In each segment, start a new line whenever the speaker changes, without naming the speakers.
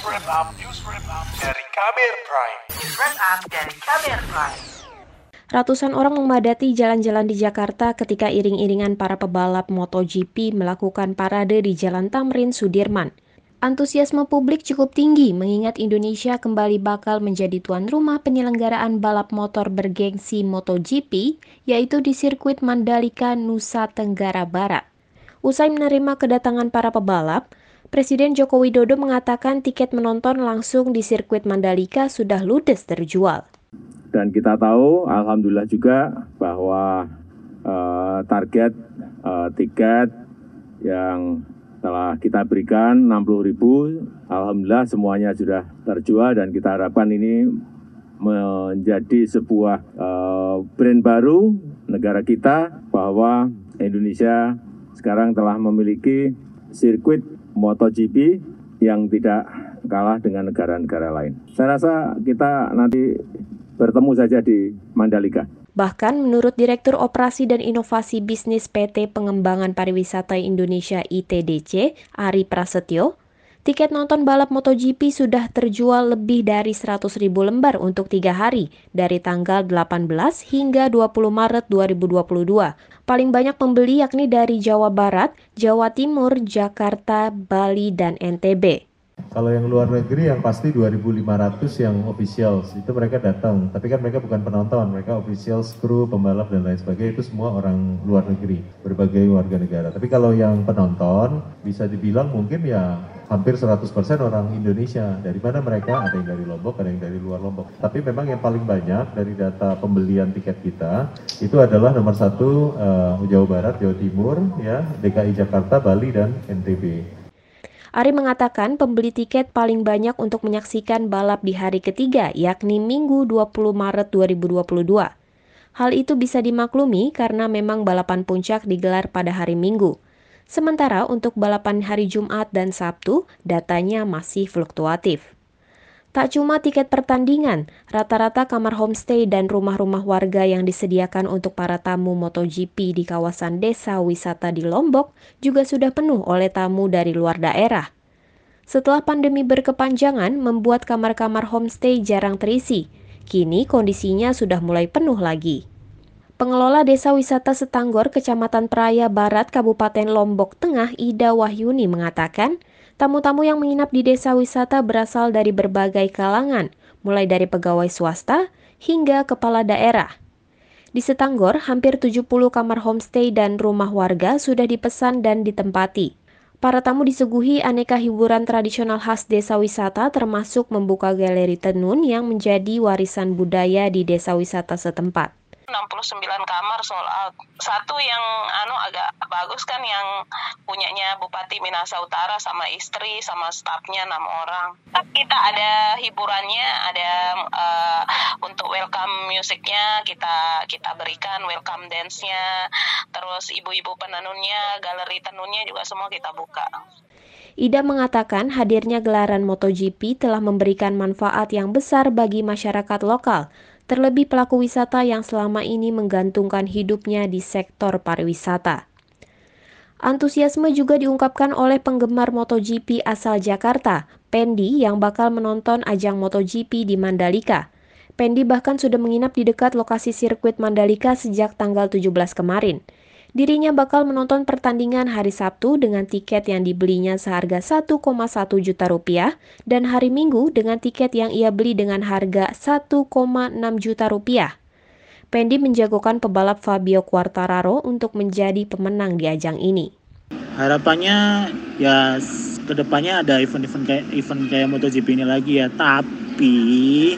Wrap Up, News dari Kamer Prime. News Wrap dari Kamer Prime. Ratusan orang memadati jalan-jalan di Jakarta ketika iring-iringan para pebalap MotoGP melakukan parade di Jalan Tamrin Sudirman. Antusiasme publik cukup tinggi mengingat Indonesia kembali bakal menjadi tuan rumah penyelenggaraan balap motor bergengsi MotoGP, yaitu di sirkuit Mandalika, Nusa Tenggara Barat. Usai menerima kedatangan para pebalap, Presiden Joko Widodo mengatakan tiket menonton langsung di sirkuit Mandalika sudah ludes terjual.
Dan kita tahu, alhamdulillah juga bahwa uh, target uh, tiket yang telah kita berikan 60 ribu, alhamdulillah semuanya sudah terjual dan kita harapkan ini menjadi sebuah uh, brand baru negara kita bahwa Indonesia sekarang telah memiliki sirkuit MotoGP yang tidak kalah dengan negara-negara lain. Saya rasa kita nanti bertemu saja di Mandalika.
Bahkan menurut Direktur Operasi dan Inovasi Bisnis PT Pengembangan Pariwisata Indonesia ITDC, Ari Prasetyo, tiket nonton balap MotoGP sudah terjual lebih dari 100 ribu lembar untuk tiga hari, dari tanggal 18 hingga 20 Maret 2022. Paling banyak pembeli yakni dari Jawa Barat, Jawa Timur, Jakarta, Bali, dan NTB.
Kalau yang luar negeri yang pasti 2.500 yang official itu mereka datang, tapi kan mereka bukan penonton, mereka official, kru, pembalap dan lain sebagainya itu semua orang luar negeri, berbagai warga negara. Tapi kalau yang penonton bisa dibilang mungkin ya hampir 100% orang Indonesia. Dari mana mereka? Ada yang dari Lombok, ada yang dari luar Lombok. Tapi memang yang paling banyak dari data pembelian tiket kita itu adalah nomor satu uh, Jawa Barat, Jawa Timur, ya DKI Jakarta, Bali dan NTB.
Ari mengatakan pembeli tiket paling banyak untuk menyaksikan balap di hari ketiga, yakni Minggu 20 Maret 2022. Hal itu bisa dimaklumi karena memang balapan puncak digelar pada hari Minggu. Sementara untuk balapan hari Jumat dan Sabtu, datanya masih fluktuatif. Tak cuma tiket pertandingan, rata-rata kamar homestay dan rumah-rumah warga yang disediakan untuk para tamu MotoGP di kawasan desa wisata di Lombok juga sudah penuh oleh tamu dari luar daerah. Setelah pandemi berkepanjangan membuat kamar-kamar homestay jarang terisi, kini kondisinya sudah mulai penuh lagi. Pengelola Desa Wisata Setanggor, Kecamatan Praya Barat, Kabupaten Lombok Tengah, Ida Wahyuni mengatakan, tamu-tamu yang menginap di desa wisata berasal dari berbagai kalangan, mulai dari pegawai swasta hingga kepala daerah. Di Setanggor, hampir 70 kamar homestay dan rumah warga sudah dipesan dan ditempati. Para tamu disuguhi aneka hiburan tradisional khas desa wisata termasuk membuka galeri tenun yang menjadi warisan budaya di desa wisata setempat.
69 kamar sold out. Satu yang anu agak bagus kan yang punyanya Bupati Minahasa Utara sama istri sama stafnya enam orang. Kita ada hiburannya, ada uh, untuk welcome musiknya kita kita berikan welcome dance-nya. Terus ibu-ibu penenunnya, galeri tenunnya juga semua kita buka.
Ida mengatakan hadirnya gelaran MotoGP telah memberikan manfaat yang besar bagi masyarakat lokal, terlebih pelaku wisata yang selama ini menggantungkan hidupnya di sektor pariwisata. Antusiasme juga diungkapkan oleh penggemar MotoGP asal Jakarta, Pendi yang bakal menonton ajang MotoGP di Mandalika. Pendi bahkan sudah menginap di dekat lokasi sirkuit Mandalika sejak tanggal 17 kemarin. Dirinya bakal menonton pertandingan hari Sabtu dengan tiket yang dibelinya seharga 1,1 juta rupiah dan hari Minggu dengan tiket yang ia beli dengan harga 1,6 juta rupiah. Pendi menjagokan pebalap Fabio Quartararo untuk menjadi pemenang di ajang ini.
Harapannya ya ke depannya ada event-event kayak event kayak MotoGP ini lagi ya, tapi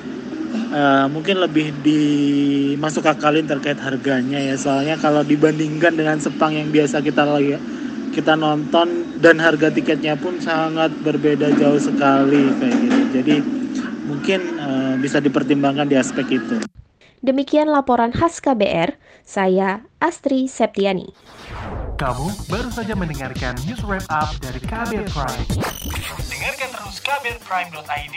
uh, mungkin lebih dimasuk akalin terkait harganya ya soalnya kalau dibandingkan dengan Sepang yang biasa kita lagi kita nonton dan harga tiketnya pun sangat berbeda jauh sekali kayak gitu jadi mungkin uh, bisa dipertimbangkan di aspek itu.
Demikian laporan khas KBR, saya Astri Septiani.
Kamu baru saja mendengarkan news wrap up dari KBR Prime. Dengarkan terus kbrprime.id,